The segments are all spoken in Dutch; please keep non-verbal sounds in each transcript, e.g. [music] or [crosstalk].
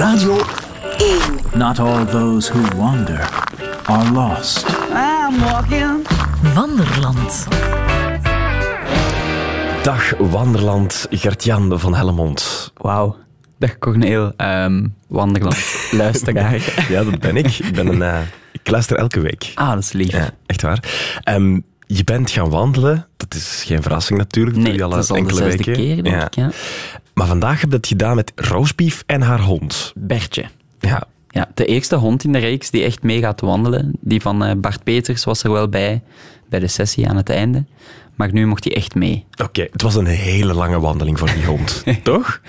Radio 1. Not all those who wander are lost. I'm walking. Wanderland. Dag Wanderland, Gert-Jan van Helmond. Wauw. Dag Corneel, um, Wanderland, [laughs] luisteraar. ja, dat ben ik. Ik, ben een, uh, ik luister elke week. Ah, dat is lief. Ja, echt waar. Um, je bent gaan wandelen. Dat is geen verrassing natuurlijk. Dat nee, doe je al dat is al enkele de weken. keer, denk ja. ik. Ja. Maar vandaag heb je dat gedaan met roosbief en haar hond. Bertje. Ja. ja. De eerste hond in de reeks die echt mee gaat wandelen. Die van uh, Bart Peters was er wel bij, bij de sessie aan het einde. Maar nu mocht hij echt mee. Oké, okay, het was een hele lange wandeling voor die hond, [laughs] toch?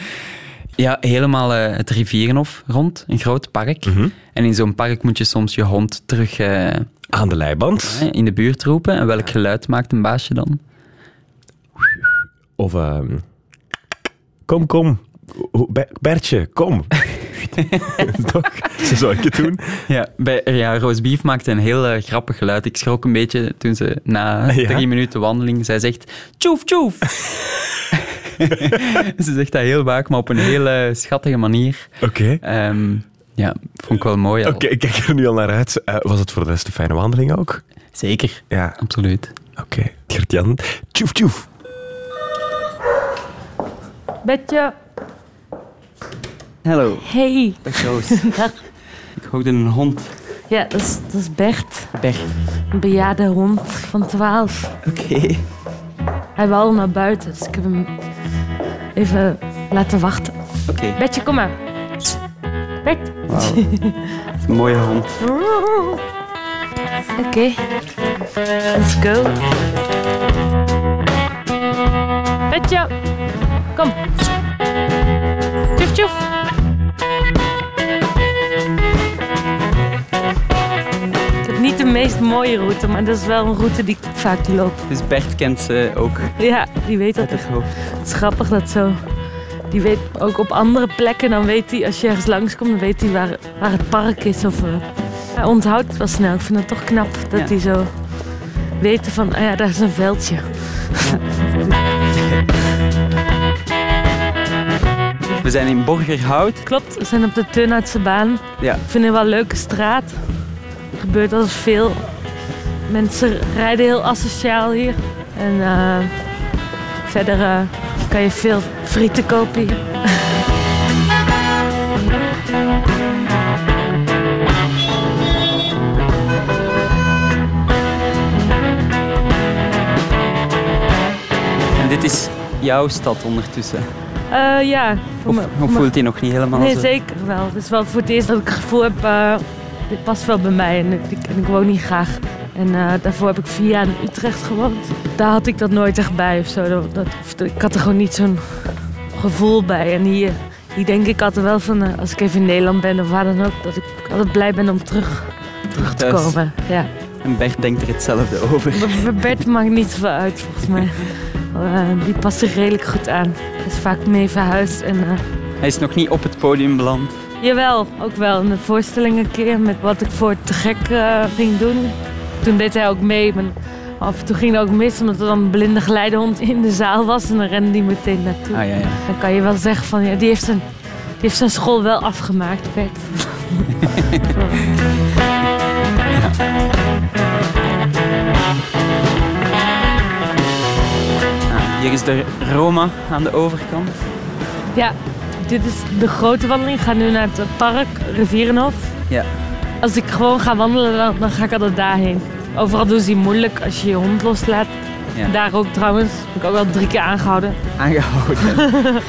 Ja, helemaal uh, het Rivierenhof rond, een groot park. Mm -hmm. En in zo'n park moet je soms je hond terug... Uh, aan de leiband. in de buurt roepen. En welk geluid maakt een baasje dan? Of uh, kom, kom. Bertje, kom. [laughs] Toch? Zo zou ik het doen. Ja, bij, ja Roosbeef maakte een heel uh, grappig geluid. Ik schrok een beetje toen ze na ja? drie minuten wandeling... Zij zegt, tjoef, tjoef. [laughs] ze zegt dat heel vaak, maar op een hele schattige manier. Oké. Okay. Um, ja, vond ik wel mooi. Oké, okay, ik kijk er nu al naar uit. Uh, was het voor de rest een fijne wandeling ook? Zeker. Ja. Absoluut. Oké. Okay. Gert-Jan, tjoef, tjoef. Betje. Hallo. Hey. Dag Roos. [laughs] Dag. Ik hoorde een hond. Ja, dat is, dat is Bert. Bert. Een bejaarde hond van 12. Oké. Okay. Hij wou naar buiten, dus ik heb hem even laten wachten. Oké. Okay. Betje, kom maar. Bert. Wow. dat is een mooie hond. Oké. Okay. Let's go. Betje. Kom. Tjoef, tjoef. Ik heb niet de meest mooie route, maar dat is wel een route die ik vaak loop. Dus Bert kent ze ook. Ja, die weet dat. Het is grappig dat zo. Die weet ook op andere plekken, dan weet hij, als je ergens langskomt, dan weet hij waar, waar het park is. Of, uh, hij onthoudt het wel snel. Ik vind het toch knap dat ja. hij zo weet van, ah ja, daar is een veldje. Ja. We zijn in Borgerhout. Klopt, we zijn op de Turnhoutse baan. Ja. Ik vind het wel een leuke straat. Er gebeurt altijd veel. Mensen rijden heel asociaal hier. En uh, verder uh, kan je veel frieten kopen hier. en dit is jouw stad ondertussen. Uh, ja. Of, me, of voelt hij nog niet helemaal Nee, zeker wel. Het is wel voor het eerst dat ik het gevoel heb, uh, dit past wel bij mij en ik, en ik woon hier graag. En uh, daarvoor heb ik vier jaar in Utrecht gewoond. Daar had ik dat nooit echt bij of zo. Dat, dat, ik had er gewoon niet zo'n gevoel bij. En hier, hier denk ik altijd wel van, als ik even in Nederland ben of waar dan ook, dat ik altijd blij ben om terug, terug te komen. Ja. En Bert denkt er hetzelfde over. [laughs] Bert maakt niet zoveel uit volgens mij. [laughs] Uh, die past zich redelijk goed aan. Hij is vaak mee verhuisd. En, uh... Hij is nog niet op het podium beland. Jawel, ook wel. In de voorstelling een keer met wat ik voor te gek uh, ging doen. Toen deed hij ook mee. Maar af en toe ging het ook mis omdat er dan een blinde geleidehond in de zaal was. En dan rende die meteen naartoe. Ah, ja, ja. Dan kan je wel zeggen van ja, die heeft zijn, die heeft zijn school wel afgemaakt, Bert. [laughs] Hier is de Roma aan de overkant. Ja, dit is de grote wandeling. Ik ga nu naar het park, Rivierenhof. Ja. Als ik gewoon ga wandelen, dan, dan ga ik altijd daarheen. Overal doen ze die moeilijk als je je hond loslaat. Ja. Daar ook trouwens. Heb ik ook wel drie keer aangehouden. Aangehouden? [laughs]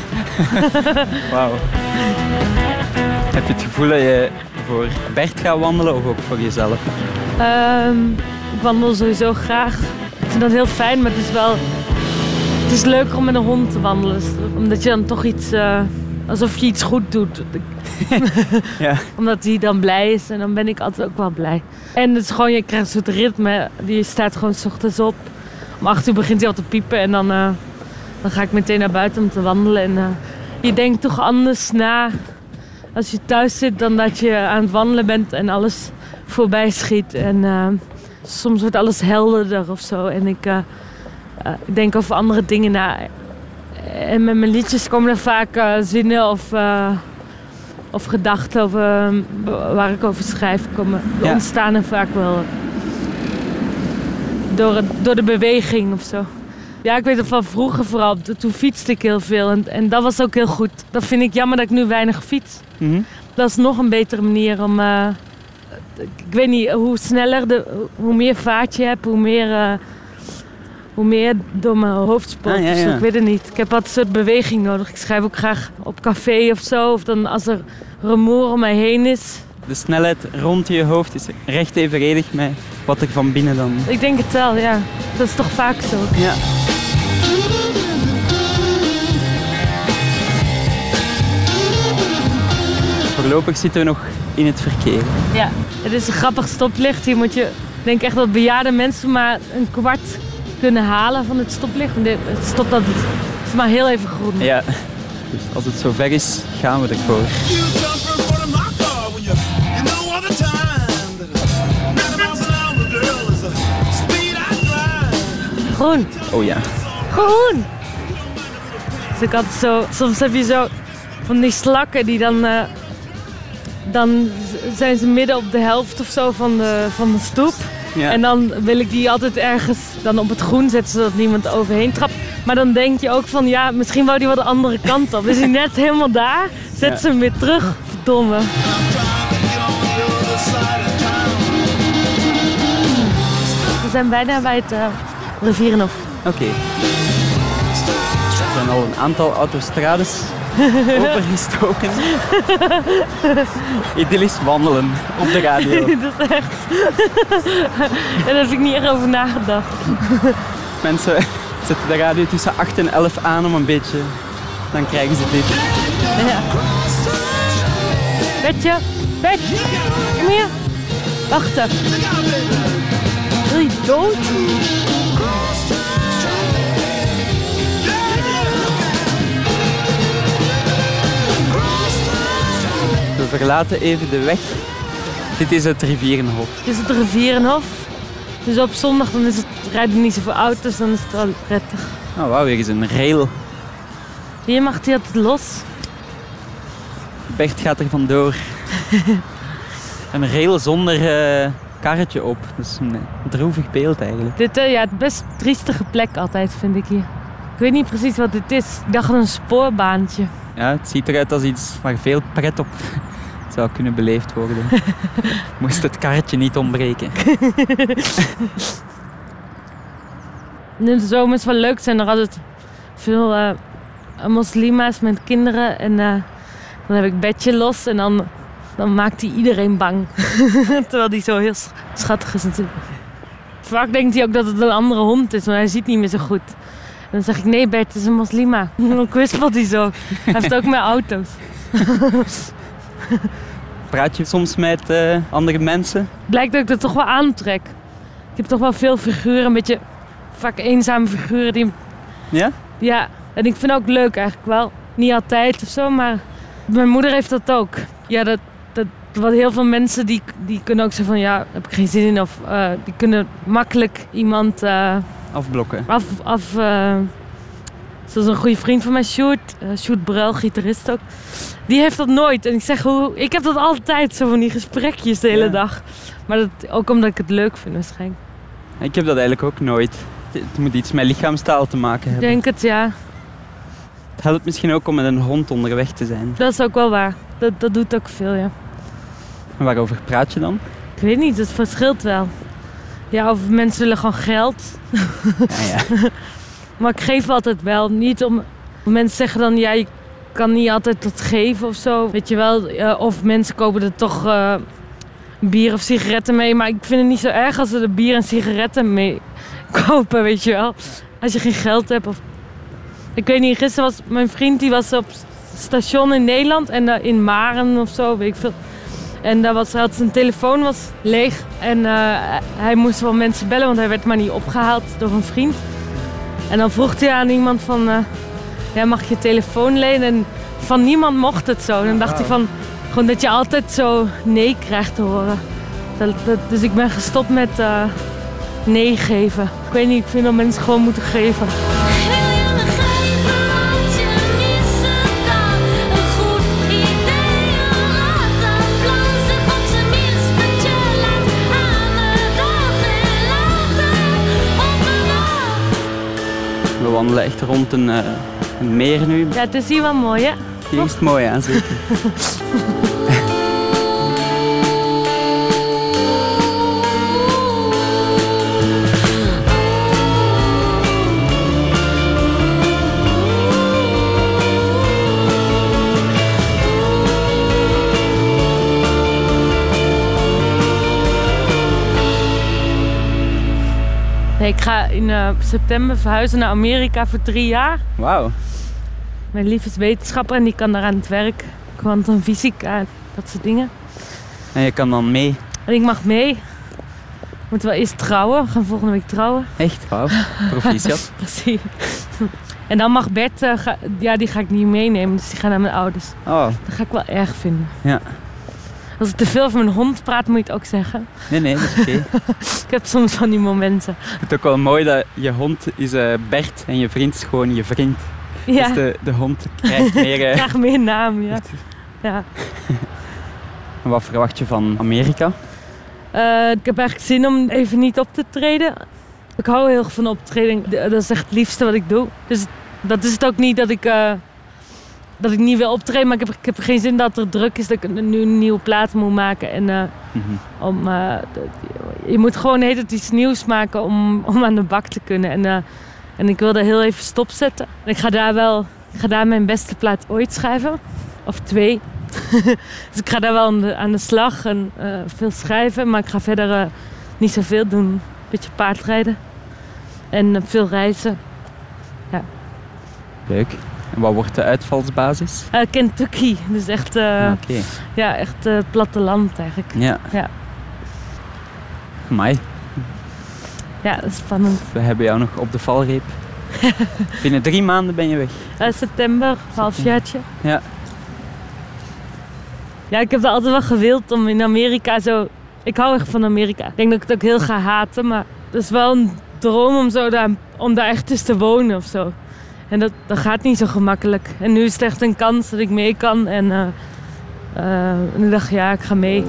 Wauw. Heb je het gevoel dat je voor Bert gaat wandelen of ook voor jezelf? Um, ik wandel sowieso graag. Ik vind dat heel fijn, maar het is wel... Het is leuker om met een hond te wandelen. Omdat je dan toch iets... Uh, alsof je iets goed doet. [laughs] ja. [laughs] Omdat hij dan blij is en dan ben ik altijd ook wel blij. En het is gewoon, je krijgt een soort ritme. Die staat gewoon 's ochtends op. Om 8 uur begint hij al te piepen en dan, uh, dan ga ik meteen naar buiten om te wandelen. En uh, je denkt toch anders na als je thuis zit dan dat je aan het wandelen bent en alles voorbij schiet. En uh, soms wordt alles helderder of zo. En ik, ik denk over andere dingen na. En met mijn liedjes komen er vaak zinnen of of gedachten over, ehm, waar ik over schrijf komen, Ja. ontstaan er vaak wel door, het- door de beweging of zo. Ja, ik weet het van vroeger vooral. To- Toen fietste ik heel veel en, en dat was ook heel goed. Dat vind ik jammer dat ik nu weinig fiets. Mhm. Dat is nog een betere manier om. eh, ik weet niet, hoe sneller, de, hoe meer vaart je hebt, hoe meer, eh, hoe meer door mijn hoofd spoelt. Ah, ja, ja. Ik weet het niet. Ik heb altijd een soort beweging nodig. Ik schrijf ook graag op café of zo. Of dan als er rumoer om mij heen is. De snelheid rond je hoofd is recht evenredig met wat er van binnen dan... Ik denk het wel, ja. Dat is toch vaak zo. Ja. Voorlopig zitten we nog in het verkeer. Ja. Het is een grappig stoplicht. Hier moet je, ik denk echt dat bejaarde mensen maar een kwart kunnen halen van het stoplicht. Want dit- Het stopt altijd, het is maar heel even groen. Ja. Dus als het zover is, gaan we ervoor. You jump in front of my car when you, you know all the time that a 90 miles an hour girl is the speed I drive. Groen. Oh ja. Groen! Dus ik had zo, soms heb je zo van die slakken die dan, eh, dan zijn ze midden op de helft of zo van de, van de stoep. Ja. En dan wil ik die altijd ergens dan op het groen zetten zodat niemand overheen trapt. Maar dan denk je ook van ja, misschien wou die wel de andere kant op. Is hij [laughs] net helemaal daar? Zet Ja. ze hem weer terug. Verdomme. We zijn bijna bij het eh Rivierenhof. Oké. Er zijn al een aantal autostrades [laughs] overgestoken. Idyllisch wandelen op de radio. [laughs] dat is echt... [laughs] Daar heb ik niet echt over nagedacht. Mensen zetten de radio tussen 8 en 11 aan om een beetje... Dan krijgen ze dit. Ja. Betje, Betje, kom hier. Wachten. Wil je dood? Verlaten even de weg. Dit is het Rivierenhof. Dit is het Rivierenhof. Dus op zondag dan is het, rijden niet zoveel auto's, dan is het wel prettig. Oh wauw, hier is een rail. Hier mag hij altijd los. Bert gaat er vandoor. [laughs] een rail zonder eh, karretje op. Dat is een eh, droevig beeld eigenlijk. Dit is ja, het best triestige plek altijd, vind ik hier. Ik weet niet precies wat dit is. Ik dacht een spoorbaantje. Ja, het ziet eruit als iets waar veel pret op zou kunnen beleefd worden. [laughs] Moest het karretje niet ontbreken. [laughs] In de zomer is het wel leuk, zijn er altijd veel eh, moslima's met kinderen. En eh, dan heb ik bedje los en dan, dan maakt hij iedereen bang. [laughs] Terwijl die zo heel sch- schattig is natuurlijk. Vaak denkt hij ook dat het een andere hond is, maar hij ziet niet meer zo goed. En dan zeg ik, nee Bert, het is een moslima. En dan kwispelt hij zo. Hij heeft ook met auto's. [laughs] Praat je soms met eh, andere mensen? Blijkt dat ik dat toch wel aantrek. Ik heb toch wel veel figuren, een beetje vaak eenzame figuren die Ja? Ja, en ik vind het ook leuk eigenlijk wel. Niet altijd of zo, maar mijn moeder heeft dat ook. Ja, dat, dat wat heel veel mensen die, die kunnen ook zo van ja, heb ik geen zin in. Of eh, die kunnen makkelijk iemand eh, Afblokken. af. af zoals een goede vriend van mij, Sjoerd, eh Sjoerd Bruil, gitarist ook. Die heeft dat nooit. En ik zeg, hoe, ik heb dat altijd, zo van die gesprekjes de hele Ja. dag. Maar dat, ook omdat ik het leuk vind waarschijnlijk. Ik heb dat eigenlijk ook nooit. Het moet iets met lichaamstaal te maken Ik hebben. denk het, ja. Het helpt misschien ook om met een hond onderweg te zijn. Dat is ook wel waar. Dat, dat doet ook veel, ja. En waarover praat je dan? Ik weet niet, het verschilt wel. Ja, of mensen willen gewoon geld. Ja, ja. [laughs] Maar ik geef altijd wel. Niet om... Mensen zeggen dan, ja, je kan niet altijd dat geven of zo. Weet je wel. eh, of mensen kopen er toch eh, bier of sigaretten mee. Maar ik vind het niet zo erg als ze er bier en sigaretten mee [laughs] kopen, weet je wel. Als je geen geld hebt. Of... Ik weet niet, gisteren was mijn vriend, die was op station in Nederland. En eh, in Maren of zo, weet ik veel. En daar was, had zijn telefoon was leeg. En hij moest wel mensen bellen, want hij werd maar niet opgehaald door een vriend. En dan vroeg hij aan iemand van, ja, mag je telefoon lenen? En van niemand mocht het zo. Dan dacht ik van, gewoon dat je altijd zo nee krijgt te horen. Dat, dus ik ben gestopt met eh, nee geven. Ik weet niet, ik vind dat mensen gewoon moeten geven. We wandelen echt rond een... Eh, meer nu. Ja, het is hier wel mooi, hè? Hier is het mooi aan, zeker. Nee, ik ga in eh, september verhuizen naar Amerika voor drie jaar. Wauw. Mijn lief is wetenschapper en die kan daar aan het werk. Kwantumfysica, dat soort dingen. En je kan dan mee. En ik mag mee. We moeten wel eerst trouwen. We gaan volgende week trouwen. Echt? Wauw. Proficiat. [laughs] Precies. En dan mag Bert, eh, ga- ja, die ga ik niet meenemen. Dus die gaat naar mijn ouders. Oh, Dat ga ik wel erg vinden. Ja. Als ik te veel over mijn hond praat, moet je het ook zeggen. nee, nee, dat is oké. [laughs] Ik heb soms van die momenten. Het ook wel mooi dat je hond is eh, Bert en je vriend is gewoon je vriend. Ja, Dus de, de hond krijgt meer... [laughs] eh, graag meer naam, ja. ja. [laughs] Wat verwacht je van Amerika? Eh, ik heb eigenlijk zin om even niet op te treden. Ik hou heel erg van optreden. Dat is echt het liefste wat ik doe. Dus dat is het ook niet dat ik, eh, dat ik niet wil optreden. Maar ik heb, ik heb geen zin dat er druk is dat ik nu een nieuwe plaat moet maken. En Mhm. om, je moet gewoon tijd iets nieuws maken om, om aan de bak te kunnen. En, en ik wilde heel even stopzetten. En ik ga daar wel ik ga daar mijn beste plaat ooit schrijven. Of twee. [laughs] dus ik ga daar wel aan de, aan de slag en eh, veel schrijven. Maar ik ga verder eh, niet zoveel doen. Een beetje paardrijden. En eh, veel reizen. Leuk. En wat wordt de uitvalsbasis? Kentucky. Dus echt, Oké. ja, echt platteland eigenlijk. Ja. Ja. Amai, Ja, dat is spannend. we hebben jou nog op de valreep. [laughs] Binnen drie maanden ben je weg. Eh, september, halfjaartje. Ja. Ja, ik heb het altijd wel gewild om in Amerika zo... Ik hou echt van Amerika. Ik denk dat ik het ook heel ga haten, maar het is wel een droom om, zo daar, om daar echt eens te wonen of zo. En dat, dat gaat niet zo gemakkelijk. En nu is het echt een kans dat ik mee kan. En, eh, eh, en ik dacht, ja, ik ga mee.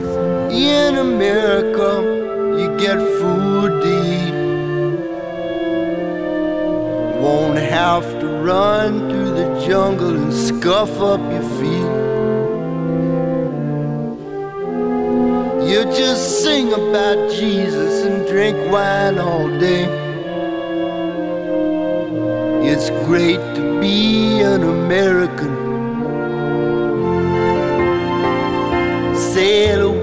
In America, you get food. Won't have to run through the jungle and scuff up your feet. You just sing about Jesus and drink wine all day. It's great to be an American. Sail away,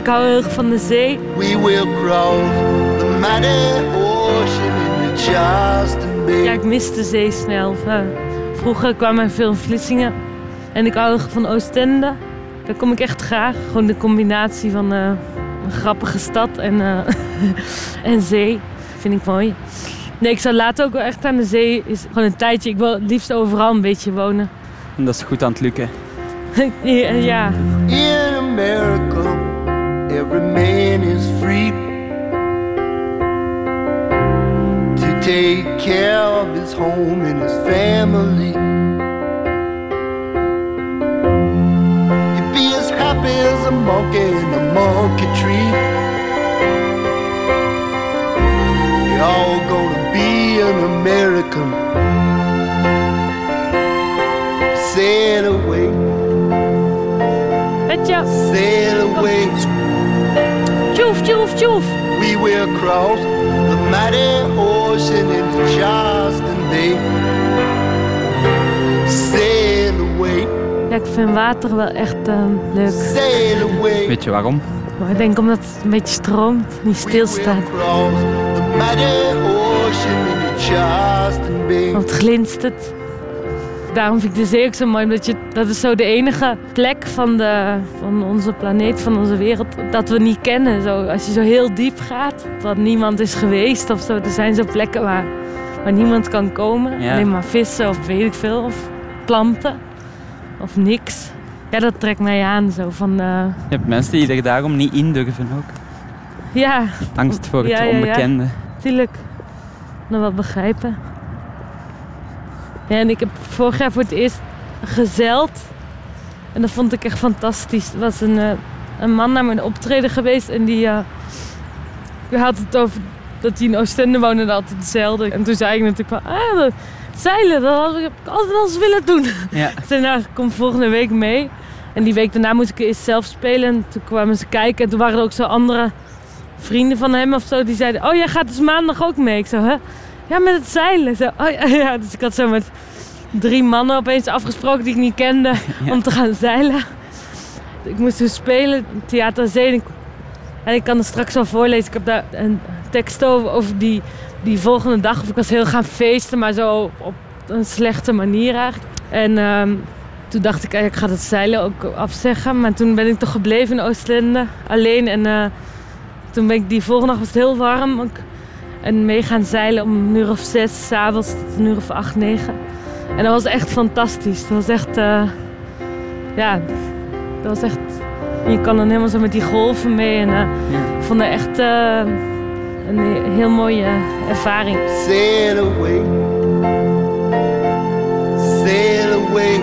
Ik hou heel erg van de zee. We will cross the mighty ocean in the Charleston Bay. Ja, ik mis de zee snel. Vroeger kwamen er veel in Vlissingen. En ik hou heel erg van Oostende. Daar kom ik echt graag. Gewoon de combinatie van eh, een grappige stad en, eh, [laughs] en zee. Vind ik mooi. Nee, ik zou later ook wel echt aan de zee. Is gewoon een tijdje. Ik wil het liefst overal een beetje wonen. En dat is goed aan het lukken. ja, [laughs] ja. In America, every man is free to take care of his home and his family. You be as happy as a monkey in a monkey tree. You're all gonna be an American. Sail away, sail away. Tjoef. We will cross the mighty ocean in the Charleston Bay. Sail away, Ja, ik vind water wel echt eh, leuk. sail away. Weet je waarom? Maar ik denk omdat het een beetje stroomt. Niet stilstaat. Want het glinstert. Daarom vind ik de zee ook zo mooi. Omdat je, dat is zo de enige plek van, de, van onze planeet, van onze wereld, dat we niet kennen. Zo, als je zo heel diep gaat, wat niemand is geweest of zo. Er zijn zo plekken waar, waar niemand kan komen. Ja. Alleen maar vissen of weet ik veel. Of planten. Of niks. Ja, dat trekt mij aan. Zo van, eh, Je hebt mensen die er daarom niet in durven ook. ja, Angst voor het Ja, ja, ja. onbekende. Tuurlijk. Nog wel begrijpen. Ja, en ik heb vorig jaar voor het eerst gezeild. En dat vond ik echt fantastisch. Er was een, eh, een man naar mijn optreden geweest en die, eh, had het over dat hij in Oostende woonde en altijd hetzelfde. En toen zei ik natuurlijk ah, dat- zeilen, dat had ik altijd al eens willen doen. Ja. [laughs] Toen nou, kom volgende week mee. En die week daarna moest ik eerst zelf spelen. En toen kwamen ze kijken. En toen waren er ook zo andere vrienden van hem of zo. Die zeiden, oh jij gaat dus maandag ook mee. Ik zo, hè? Ja, met het zeilen. Zo, oh, ja, [laughs] ja. Dus ik had zo met drie mannen opeens afgesproken die ik niet kende. [laughs] Ja. Om te gaan zeilen. Ik moest dus spelen, Theater Zee. En ik kan het straks wel voorlezen. Ik heb daar een tekst over, over die, die volgende dag. Of ik was heel gaan feesten, maar zo op een slechte manier eigenlijk. En ehm, toen dacht ik, eh, ik ga het zeilen ook afzeggen. Maar toen ben ik toch gebleven in Oostlinde, alleen. En eh, toen ben ik die volgende dag, was het heel warm. En mee gaan zeilen om een uur of zes, s'avonds tot een uur of acht, negen. En dat was echt fantastisch. Dat was echt, eh, ja, dat was echt... Je kan dan helemaal zo met die golven mee. En eh, ik vond het echt eh, een he- heel mooie ervaring. Sail away, sail away.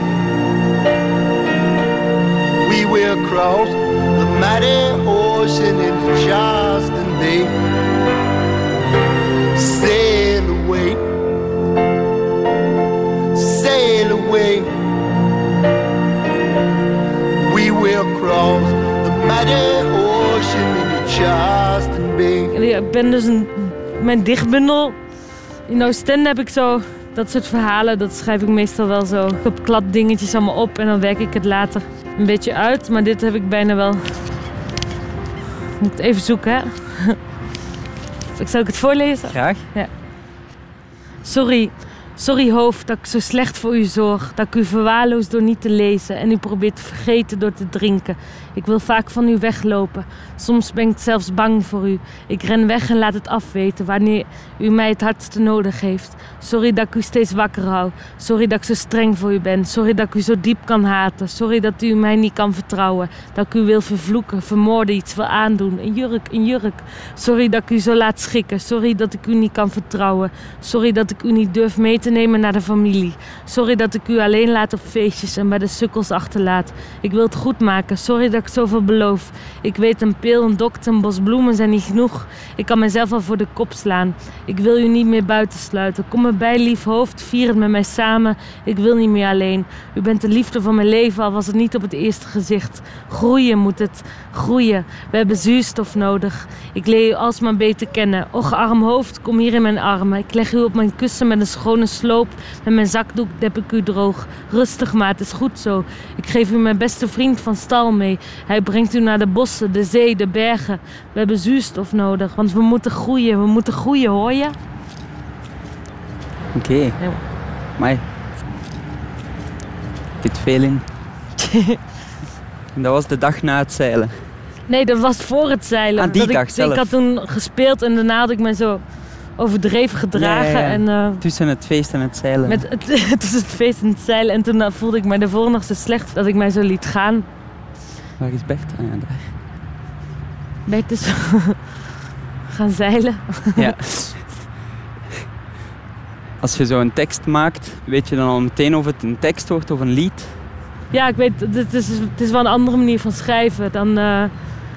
We will cross the mighty ocean in the Charleston Bay. We will cross the mighty ocean in the Charleston Bay. En ja, Ik ben dus een, mijn dichtbundel. In Oostende heb ik zo dat soort verhalen. Dat schrijf ik meestal wel zo op klad dingetjes allemaal op. En dan werk ik het later een beetje uit. Maar dit heb ik bijna wel... Ik moet het even zoeken, hè. [laughs] Ik Zal ik het voorlezen? Graag. Sorry, sorry hoofd dat ik zo slecht voor u zorg. Dat ik u verwaarloos door niet te lezen en u probeert te vergeten door te drinken. Ik wil vaak van u weglopen. Soms ben ik zelfs bang voor u. Ik ren weg en laat het afweten wanneer u mij het hardste nodig heeft. Sorry dat ik u steeds wakker hou. Sorry dat ik zo streng voor u ben. Sorry dat ik u zo diep kan haten. Sorry dat u mij niet kan vertrouwen. Dat ik u wil vervloeken, vermoorden, iets wil aandoen. Een jurk, een jurk. Sorry dat ik u zo laat schikken. Sorry dat ik u niet kan vertrouwen. Sorry dat ik u niet durf mee te nemen naar de familie. Sorry dat ik u alleen laat op feestjes en bij de sukkels achterlaat. Ik wil het goed maken. Sorry dat ik zoveel beloof. Ik weet een pil, een dokter, een bos bloemen zijn niet genoeg. Ik kan mezelf al voor de kop slaan. Ik wil u niet meer buitensluiten. Kom erbij, lief hoofd. Vier het met mij samen. Ik wil niet meer alleen. U bent de liefde van mijn leven, al was het niet op het eerste gezicht. Groeien moet het. Groeien. We hebben zuurstof nodig. Ik leer u alsmaar beter kennen. Och, arm hoofd, kom hier in mijn armen. Ik leg u op mijn kussen met een schone sloop. Met mijn zakdoek dep ik u droog. Rustig maar, het is goed zo. Ik geef u mijn beste vriend van stal mee. Hij brengt u naar de bossen, de zee, de bergen. We hebben zuurstof nodig, want we moeten groeien. We moeten groeien, hoor je? Oké. Maar dit veel in. [laughs] En dat was de dag na het zeilen. Nee, dat was voor het zeilen. Ah, die Dat dag ik, zelf. Ik had toen gespeeld en daarna had ik me zo overdreven gedragen. Ja, ja, ja. En, eh, Tussen het feest en het zeilen. met het, [laughs] tussen het feest en het zeilen. En toen eh, voelde ik mij de volgende dag zo slecht dat ik mij zo liet gaan. Waar is Bert? Ah, ja, daar. Ik dus [laughs] gaan zeilen. [laughs] Ja. Als je zo een tekst maakt, weet je dan al meteen of het een tekst wordt of een lied? Ja, ik weet, het is, het is wel een andere manier van schrijven dan,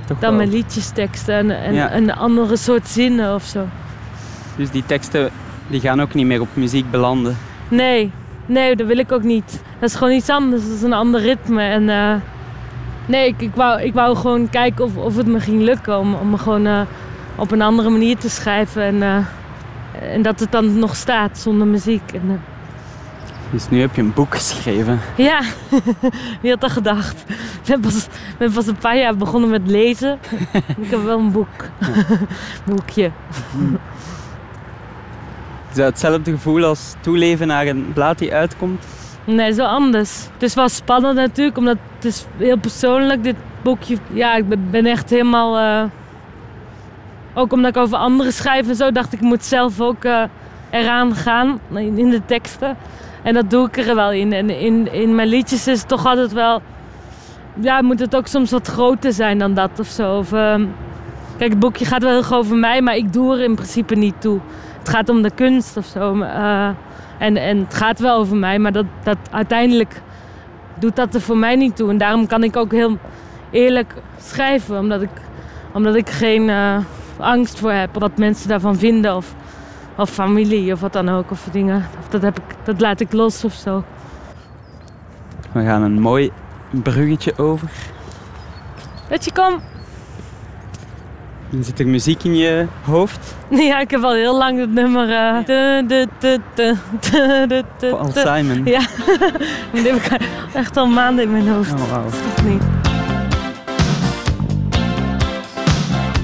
Toch dan mijn liedjesteksten. En, en Ja. een andere soort zinnen of zo. Dus die teksten die gaan ook niet meer op muziek belanden. Nee, nee, dat wil ik ook niet. Dat is gewoon iets anders, dat is een ander ritme. En eh, nee, ik, ik, wou, ik wou gewoon kijken of, of het me ging lukken om, om me gewoon eh, op een andere manier te schrijven. En, eh, en dat het dan nog staat zonder muziek. En, eh, Dus nu heb je een boek geschreven. ja, [laughs] wie had dat gedacht? Ik ben pas, ben pas een paar jaar begonnen met lezen. [laughs] ik heb wel een boek. [laughs] Boekje. Is dat hetzelfde gevoel als toeleven naar een blaad die uitkomt? Nee, zo anders. Het is wel spannend natuurlijk, omdat het is heel persoonlijk, dit boekje. Ja, ik ben, echt helemaal... eh, ook omdat ik over anderen schrijf en zo, dacht ik, ik moet zelf ook eh, eraan gaan in, de teksten. En dat doe ik er wel in. En in, in mijn liedjes is het toch altijd wel... Ja, moet het ook soms wat groter zijn dan dat of zo. Ehm, kijk, het boekje gaat wel heel erg over mij, maar ik doe er in principe niet toe. Het gaat om de kunst of zo. eh, en, en het gaat wel over mij, maar dat, dat uiteindelijk doet dat er voor mij niet toe. En daarom kan ik ook heel eerlijk schrijven, omdat ik, omdat ik geen, eh, angst voor heb. Wat mensen daarvan vinden. Of, of familie of wat dan ook. Of dingen. Of dat, heb ik, dat laat ik los of zo. We gaan een mooi bruggetje over. Betje, kom. Dan zit er muziek in je hoofd. Ja, ik heb al heel lang het nummer... eh, Paul du- Simon. Ja, [laughs] die heb ik echt al maanden in mijn hoofd. Oh, wauw. Of niet?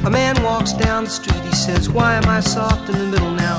A man walks down the street, he says, Why am I soft in the middle now?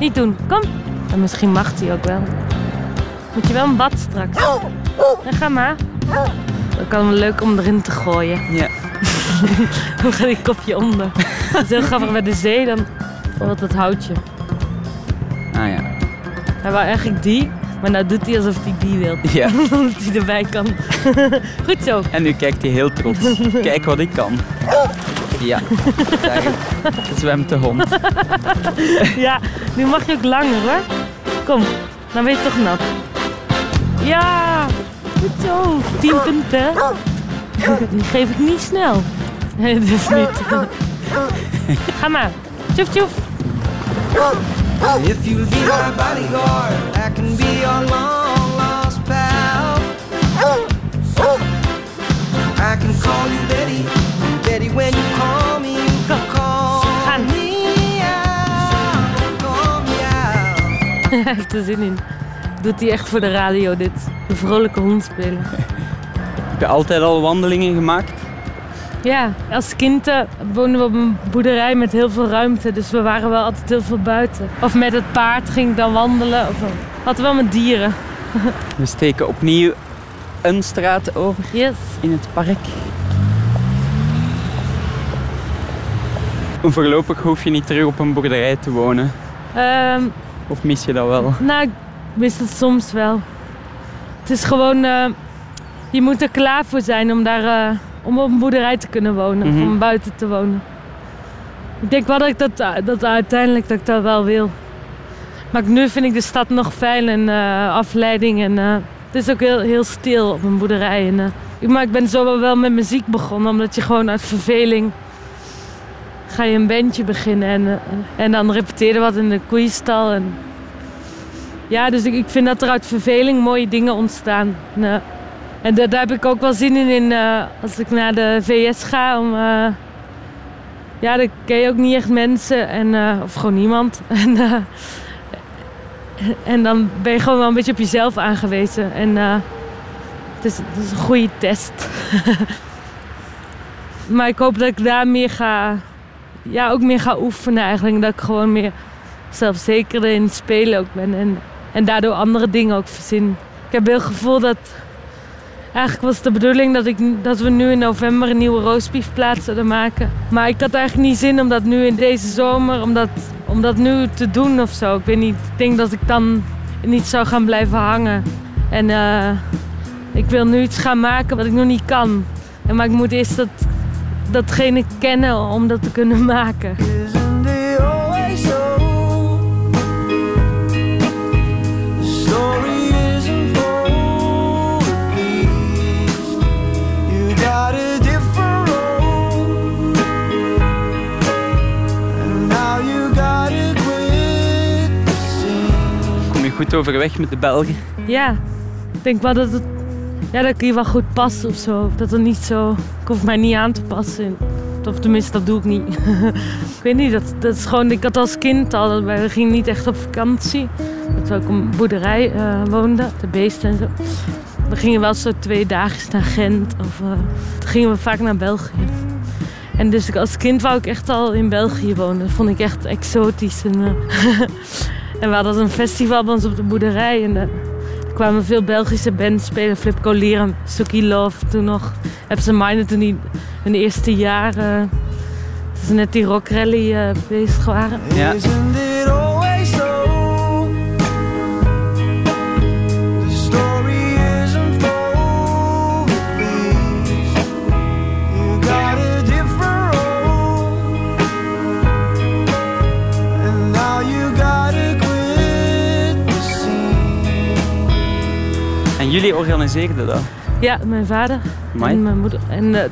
Niet doen. Kom. En misschien mag hij ook wel. Moet je wel een bad straks. Ja, ga maar. Dat kan wel leuk om erin te gooien. Ja. [laughs] Dan gaat die kopje onder. Dat is heel grappig bij de zee. Dan wordt het houtje. Ah ja. Hij wou eigenlijk die. Maar nou doet hij alsof hij die wil. ja. [laughs] Dat hij erbij kan. [laughs] Goed zo. En nu kijkt hij heel trots. Kijk wat ik kan. Ja, daar zwemt de hond. [laughs] Ja, nu mag je ook langer hoor. Kom, dan ben je toch nat. Ja, goed zo. 10 punten. Die geef ik niet snel. [laughs] Nee, dus niet. [laughs] Ga maar. Tjoef tjoef. If you'll be my bodyguard, I can be your [laughs] Hij heeft er zin in. Doet hij echt voor de radio dit. De vrolijke hond spelen. Heb je altijd al wandelingen gemaakt? Ja, als kind eh, woonden we op een boerderij met heel veel ruimte. Dus we waren wel altijd heel veel buiten. Of met het paard ging ik dan wandelen. Of eh, altijd wel met dieren. [laughs] We steken opnieuw een straat over Yes. in het park. Voorlopig hoef je niet terug op een boerderij te wonen. Ehm, Of mis je dat wel? Nou, ik mis het soms wel. Het is gewoon, eh, je moet er klaar voor zijn om daar eh, om op een boerderij te kunnen wonen. Mhm. Of om buiten te wonen. Ik denk wel dat ik dat, eh, dat uiteindelijk dat ik dat wel wil. Maar nu vind ik de stad nog fijn en afleiding. En het is ook heel, heel stil op een boerderij. En, maar ik ben zo wel met muziek begonnen. Omdat je gewoon uit verveling ga je een bandje beginnen. En, eh, en dan repeteerde wat in de koeienstal. En, ja, dus ik, vind dat er uit verveling mooie dingen ontstaan. En, eh, en daar, heb ik ook wel zin in, in eh, als ik naar de VS ga. Om, eh, ja, dan ken je ook niet echt mensen, en, of gewoon niemand. [laughs] En, en dan ben je gewoon wel een beetje op jezelf aangewezen. En het, is, het is een goede test. [laughs] maar ik hoop dat ik daar meer ga, ja, ook meer ga oefenen eigenlijk. Dat ik gewoon meer zelfzekerder in het spelen ook ben. En, en daardoor andere dingen ook verzin. Ik heb heel het gevoel dat... Eigenlijk was de bedoeling dat, ik, dat we nu in november een nieuwe roastbeefplaat zouden maken. Maar ik had eigenlijk niet zin om dat nu in deze zomer, om dat, om dat nu te doen of zo. Ik weet niet, ik denk dat ik dan niet zou gaan blijven hangen. En eh, ik wil nu iets gaan maken wat ik nog niet kan. Maar ik moet eerst dat, datgene kennen om dat te kunnen maken. Kom je goed overweg met de Belgen? Ja, ik denk wel dat, het, ja, dat ik hier wel goed pas of zo. Dat er niet zo... Ik hoef mij niet aan te passen. Of tenminste, dat doe ik niet. [laughs] ik weet niet, dat, dat is gewoon... Ik had als kind al... We gingen niet echt op vakantie. Dat we ook op een boerderij eh, woonden. De beesten en zo. We gingen wel zo twee dagen naar Gent. Of eh, toen gingen we vaak naar België. En dus als kind wou ik echt al in België wonen. Dat vond ik echt exotisch. En, eh, [laughs] en we hadden een festival bij ons op de boerderij. En eh, kwamen veel Belgische bands spelen. Flip Collier, Suki Love toen nog. Hebben ze Minor toen die hun eerste jaar. eh, ze net die rockrally eh bezig waren. Ja. Jullie organiseerden dat? Ja, mijn vader Amai. en mijn moeder en, eh,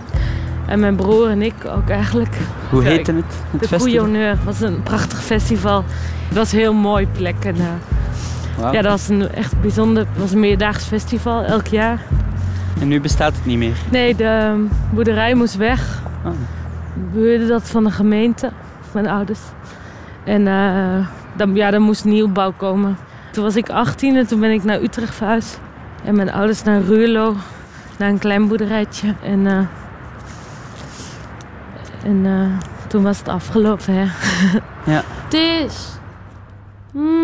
en mijn broer en ik ook eigenlijk. Hoe Ja, heette het? Het De festival? Honneur was een prachtig festival. Het was een heel mooi plek. En, eh, ja, dat was een echt bijzonder, het was een meerdaags festival elk jaar. En nu bestaat het niet meer. Nee, de eh, boerderij moest weg. Oh. We huurden dat van de gemeente, van mijn ouders. En eh, dan, ja, er moest nieuwbouw komen. Toen was ik 18 en toen ben ik naar Utrecht verhuisd. En mijn ouders naar Ruurlo, naar een klein boerderijtje. En, eh, en eh, toen was het afgelopen, hè. Ja. Het is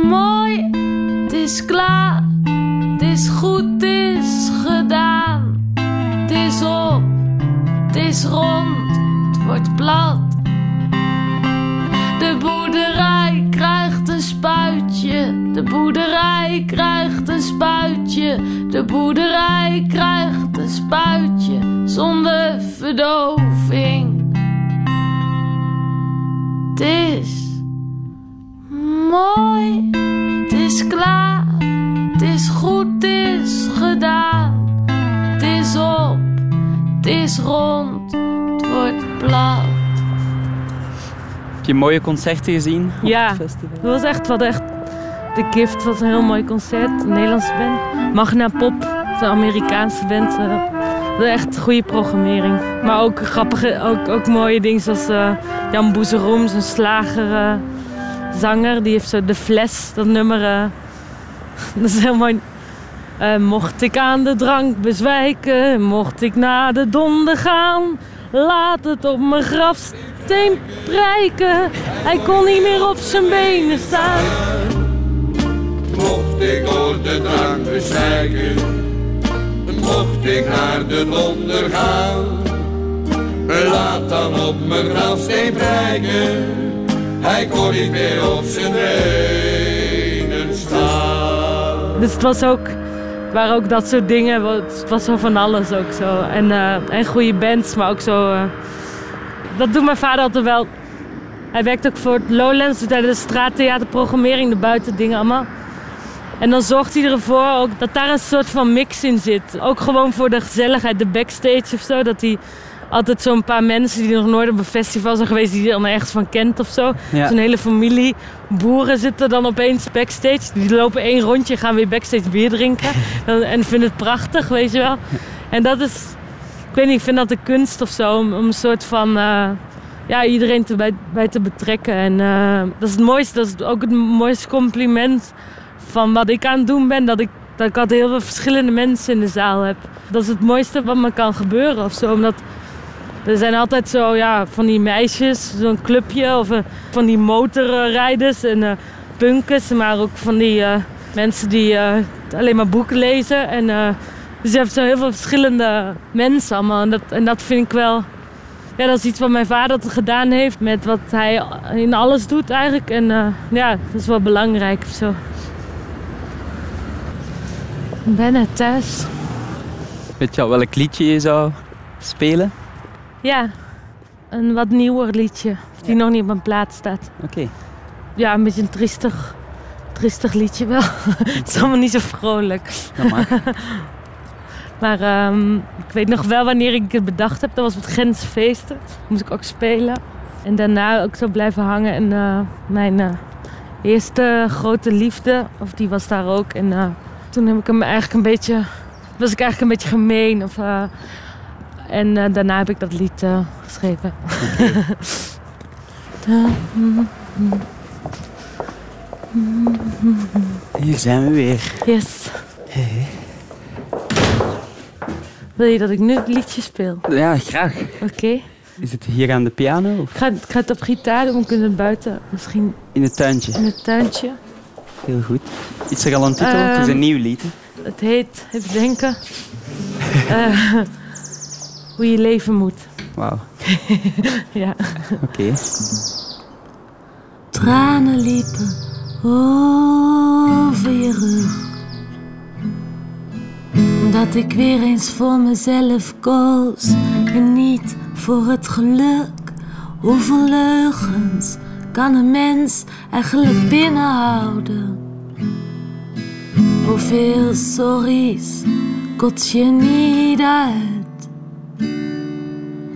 mooi, het is klaar, het is goed, het is gedaan. Het is op, het is rond, het wordt plat. De boerderij krijgt een spuitje. De boerderij krijgt spuitje. De boerderij krijgt een spuitje zonder verdoving. Het is mooi, het is klaar, het is goed, het is gedaan. Het is op, het is rond, het wordt plat. Heb je mooie concerten gezien op Ja. het festival? Het was echt, wat echt. De Gift was een heel mooi concert, een Nederlandse band. Magna Pop, een Amerikaanse band. is echt goede programmering. Maar ook grappige, ook, ook mooie dingen zoals eh, Jan Boezeroem, zo'n slager eh, zanger. Die heeft zo de fles, dat nummer. [laughs] dat is heel mooi. Mocht ik aan de drank bezwijken, mocht ik naar de donder gaan, laat het op mijn grafsteen prijken. Hij kon niet meer op zijn benen staan. Ik door de drank bezwijken, mocht ik naar de donder gaan. Laat dan op mijn grafsteen prijken, hij kon niet meer op zijn benen staan. Dus het was ook, waren ook dat soort dingen. Het was zo van alles ook zo. En, eh, en goede bands, maar ook zo. eh, dat doet mijn vader altijd wel. Hij werkt ook voor het Lowlands, doet hij de straattheaterprogrammering, de buitendingen allemaal. En dan zorgt hij ervoor ook dat daar een soort van mix in zit. Ook gewoon voor de gezelligheid, de backstage of zo. Dat hij altijd zo'n paar mensen die nog nooit op een festival zijn geweest, die hij dan ergens van kent of zo. Ja. Zo'n hele familie boeren zitten dan opeens backstage. Die lopen één rondje, gaan weer backstage bier drinken. [laughs] En vinden het prachtig, weet je wel. En dat is, ik weet niet, ik vind dat de kunst of zo. Om, om een soort van, eh, ja, iedereen te, bij, bij te betrekken. En eh, dat is het mooiste, dat is ook het mooiste compliment van wat ik aan het doen ben. Dat ik, dat ik altijd heel veel verschillende mensen in de zaal heb. Dat is het mooiste wat me kan gebeuren of zo. Omdat er zijn altijd zo, ja, van die meisjes, zo'n clubje of eh, van die motorrijders en eh punkers, maar ook van die eh, mensen die alleen maar boeken lezen. En, dus je hebt zo heel veel verschillende mensen allemaal. En dat, en dat vind ik wel, ja, dat is iets wat mijn vader gedaan heeft met wat hij in alles doet eigenlijk. En ja, dat is wel belangrijk of zo. Ik ben net thuis. Weet je al welk liedje je zou spelen? Ja, een wat nieuwer liedje. Die nog niet op mijn plaat staat. Oké. Ja, een beetje een triestig, triestig liedje wel. [laughs] Het is allemaal niet zo vrolijk. Dat mag. [laughs] Maar ehm, ik weet nog wel wanneer ik het bedacht heb. Dat was op het Gentse feesten. Moest ik ook spelen. En daarna ook zo blijven hangen. En eh, mijn eh, eerste grote liefde, of die was daar ook. En eh, toen heb ik hem eigenlijk een beetje, was ik eigenlijk een beetje gemeen. Of, eh, en eh, daarna heb ik dat lied eh, geschreven. [laughs] Hier zijn we weer. Yes. Wil je dat ik nu het liedje speel? Ja, graag. Oké. Is het hier aan de piano of Ik ga, ik ga het op gitaar doen, we kunnen het buiten, misschien in het tuintje? in het tuintje. Heel goed. Is er al een titel? het is een Ehm, nieuw lied. hè? Het heet, even denken, eh, hoe je leven moet. Wauw. [laughs] Ja. Oké. Tranen liepen over je rug. Omdat ik weer eens voor mezelf koos en niet voor het geluk. Hoeveel leugens kan een mens eigenlijk binnenhouden? Hoeveel sorry's kots je niet uit?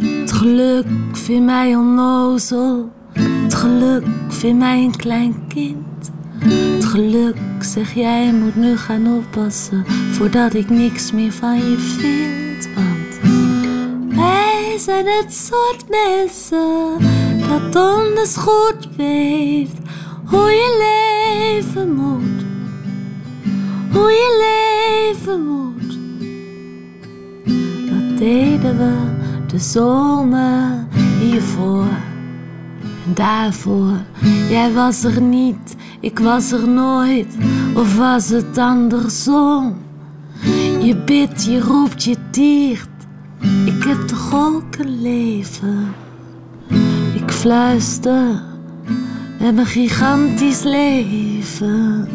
Het geluk vindt mij onnozel. Het geluk vindt mij een klein kind. Het geluk, zeg jij, moet nu gaan oppassen voordat ik niks meer van je vind. Want wij zijn het soort mensen dat donders goed weet hoe je leven moet. Hoe je leven moet. Dat deden we de zomer hiervoor. En daarvoor, jij was er niet, ik was er nooit. Of was het andersom? Je bidt, je roept, je tiert. Ik heb toch ook een leven? Ik fluister met mijn gigantisch leven.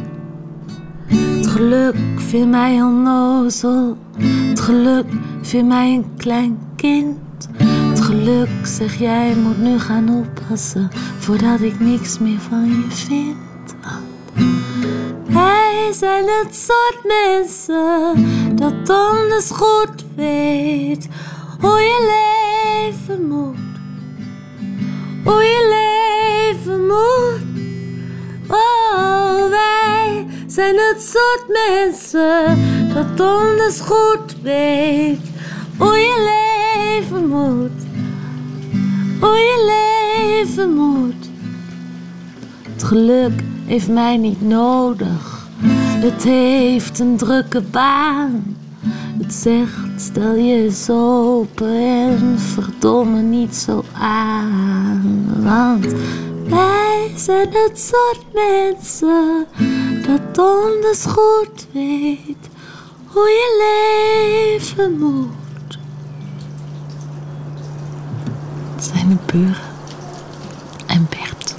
Het geluk vindt mij onnozel. Het geluk vindt mij een klein kind. Het geluk, zeg jij, moet nu gaan oppassen voordat ik niks meer van je vind. Wij zijn het soort mensen dat donders goed weet hoe je leven moet. Hoe je leven moet. Oh, wij zijn het soort mensen dat donders goed weet hoe je leven moet. Hoe je leven moet. Het geluk heeft mij niet nodig. Het heeft een drukke baan. Het zegt, stel je eens open en verdomme niet zo aan. Want wij zijn het soort mensen dat donders goed weet hoe je leven moet. Het zijn de buren en Bert.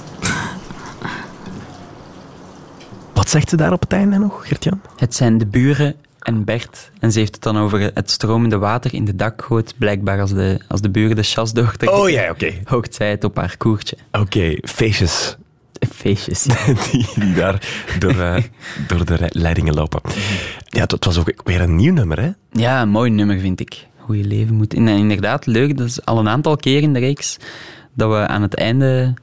Wat zegt ze daar op het einde nog, Gert-Jan? Het zijn de buren en Bert. En ze heeft het dan over het stromende water in de dakgoot. Blijkbaar als de, als de buren de chas doortrekken. Oh ja, oké. Hoogt zij het op haar koertje. Oké, feestjes Feestjes. [laughs] die, die daar door, eh, door de leidingen lopen. Ja, het was ook weer een nieuw nummer, hè? Ja, een mooi nummer vind ik. Hoe je leven moet. En inderdaad, leuk. Dat is al een aantal keer in de reeks dat we aan het einde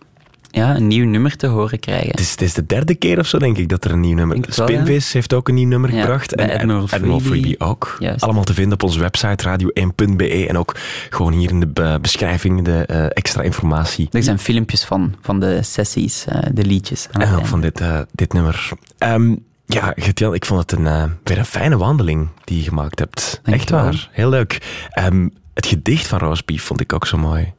ja, een nieuw nummer te horen krijgen. Het is, het is de derde keer of zo, denk ik, dat er een nieuw nummer... Spinvis heeft ook een nieuw nummer Ja, gebracht. bij Admiral Freebie. Freebie ook. Juist. Allemaal te vinden op onze website radio1.be en ook gewoon hier in de be- beschrijving de eh, extra informatie. Er zijn filmpjes van, van de sessies, eh, de liedjes. En ook van dit, eh, dit nummer. Ehm, ja, Gert-Jan, ik vond het een, weer een fijne wandeling die je gemaakt hebt. Dank Echt waar. Heel leuk. Ehm, het gedicht van Roosbeef vond ik ook zo mooi.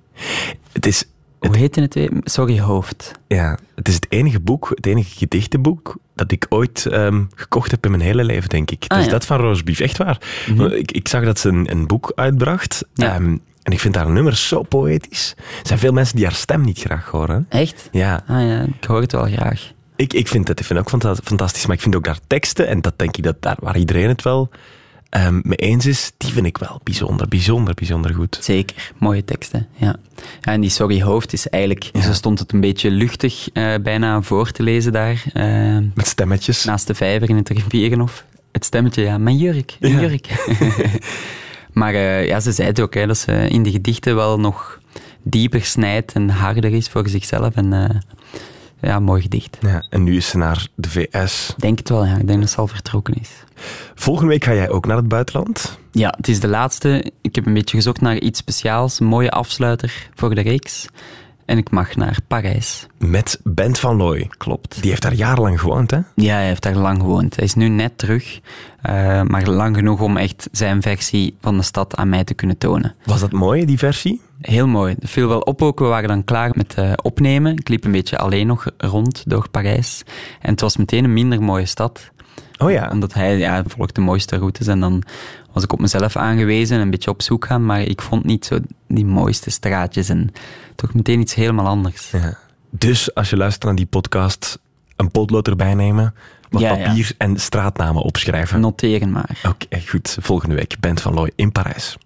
Het is, Hoe heette het weer? Sorry, hoofd. ja, het is het enige boek, het enige gedichtenboek dat ik ooit ehm, gekocht heb in mijn hele leven, denk ik. Ah, dus ja. dat van Roosbeef, echt waar. ik, ik zag dat ze een, een boek uitbracht. Ja. ehm, en ik vind haar nummers zo poëtisch. Er zijn veel mensen die haar stem niet graag horen. Echt? Ja, Ah ja, ik hoor het wel graag. Ik, ik vind het ik vind ook fanta- fantastisch, maar ik vind ook daar teksten, en dat denk ik dat daar waar iedereen het wel ehm, mee eens is, die vind ik wel bijzonder, bijzonder, bijzonder goed. Zeker, mooie teksten. Ja. ja en die Sorry Hoofd is eigenlijk, zo stond het een beetje luchtig eh, bijna voor te lezen daar. eh, Met stemmetjes. naast de vijver in het rivierenhof. Het stemmetje, ja, mijn jurk, mijn Ja. jurk. [laughs] maar eh, ja, ze zei het ook, hè, dat ze in de gedichten wel nog dieper snijdt en harder is voor zichzelf. En ja, mooi gedicht. Ja, en nu is ze naar de VS. Denk het wel, ja. Ik denk dat ze al vertrokken is. Volgende week ga jij ook naar het buitenland. Ja, het is de laatste. Ik heb een beetje gezocht naar iets speciaals, een mooie afsluiter voor de reeks. En ik mag naar Parijs. Met Bent van Looy. Klopt. Die heeft daar jarenlang gewoond, hè? Ja, hij heeft daar lang gewoond. Hij is nu net terug. Eh, maar lang genoeg om echt zijn versie van de stad aan mij te kunnen tonen. Was dat mooi, die versie? Heel mooi. Het viel wel op ook. We waren dan klaar met eh, opnemen. Ik liep een beetje alleen nog rond door Parijs. En het was meteen een minder mooie stad. Oh ja. Omdat hij ja, volgt de mooiste routes. En dan was ik op mezelf aangewezen en een beetje op zoek gaan. Maar ik vond niet zo die mooiste straatjes. En toch meteen iets helemaal anders. Ja. Dus als je luistert naar die podcast, een potlood erbij nemen, wat Ja, ja. papier en straatnamen opschrijven. Noteren maar. Oké, goed. Volgende week Bent van Looy in Parijs.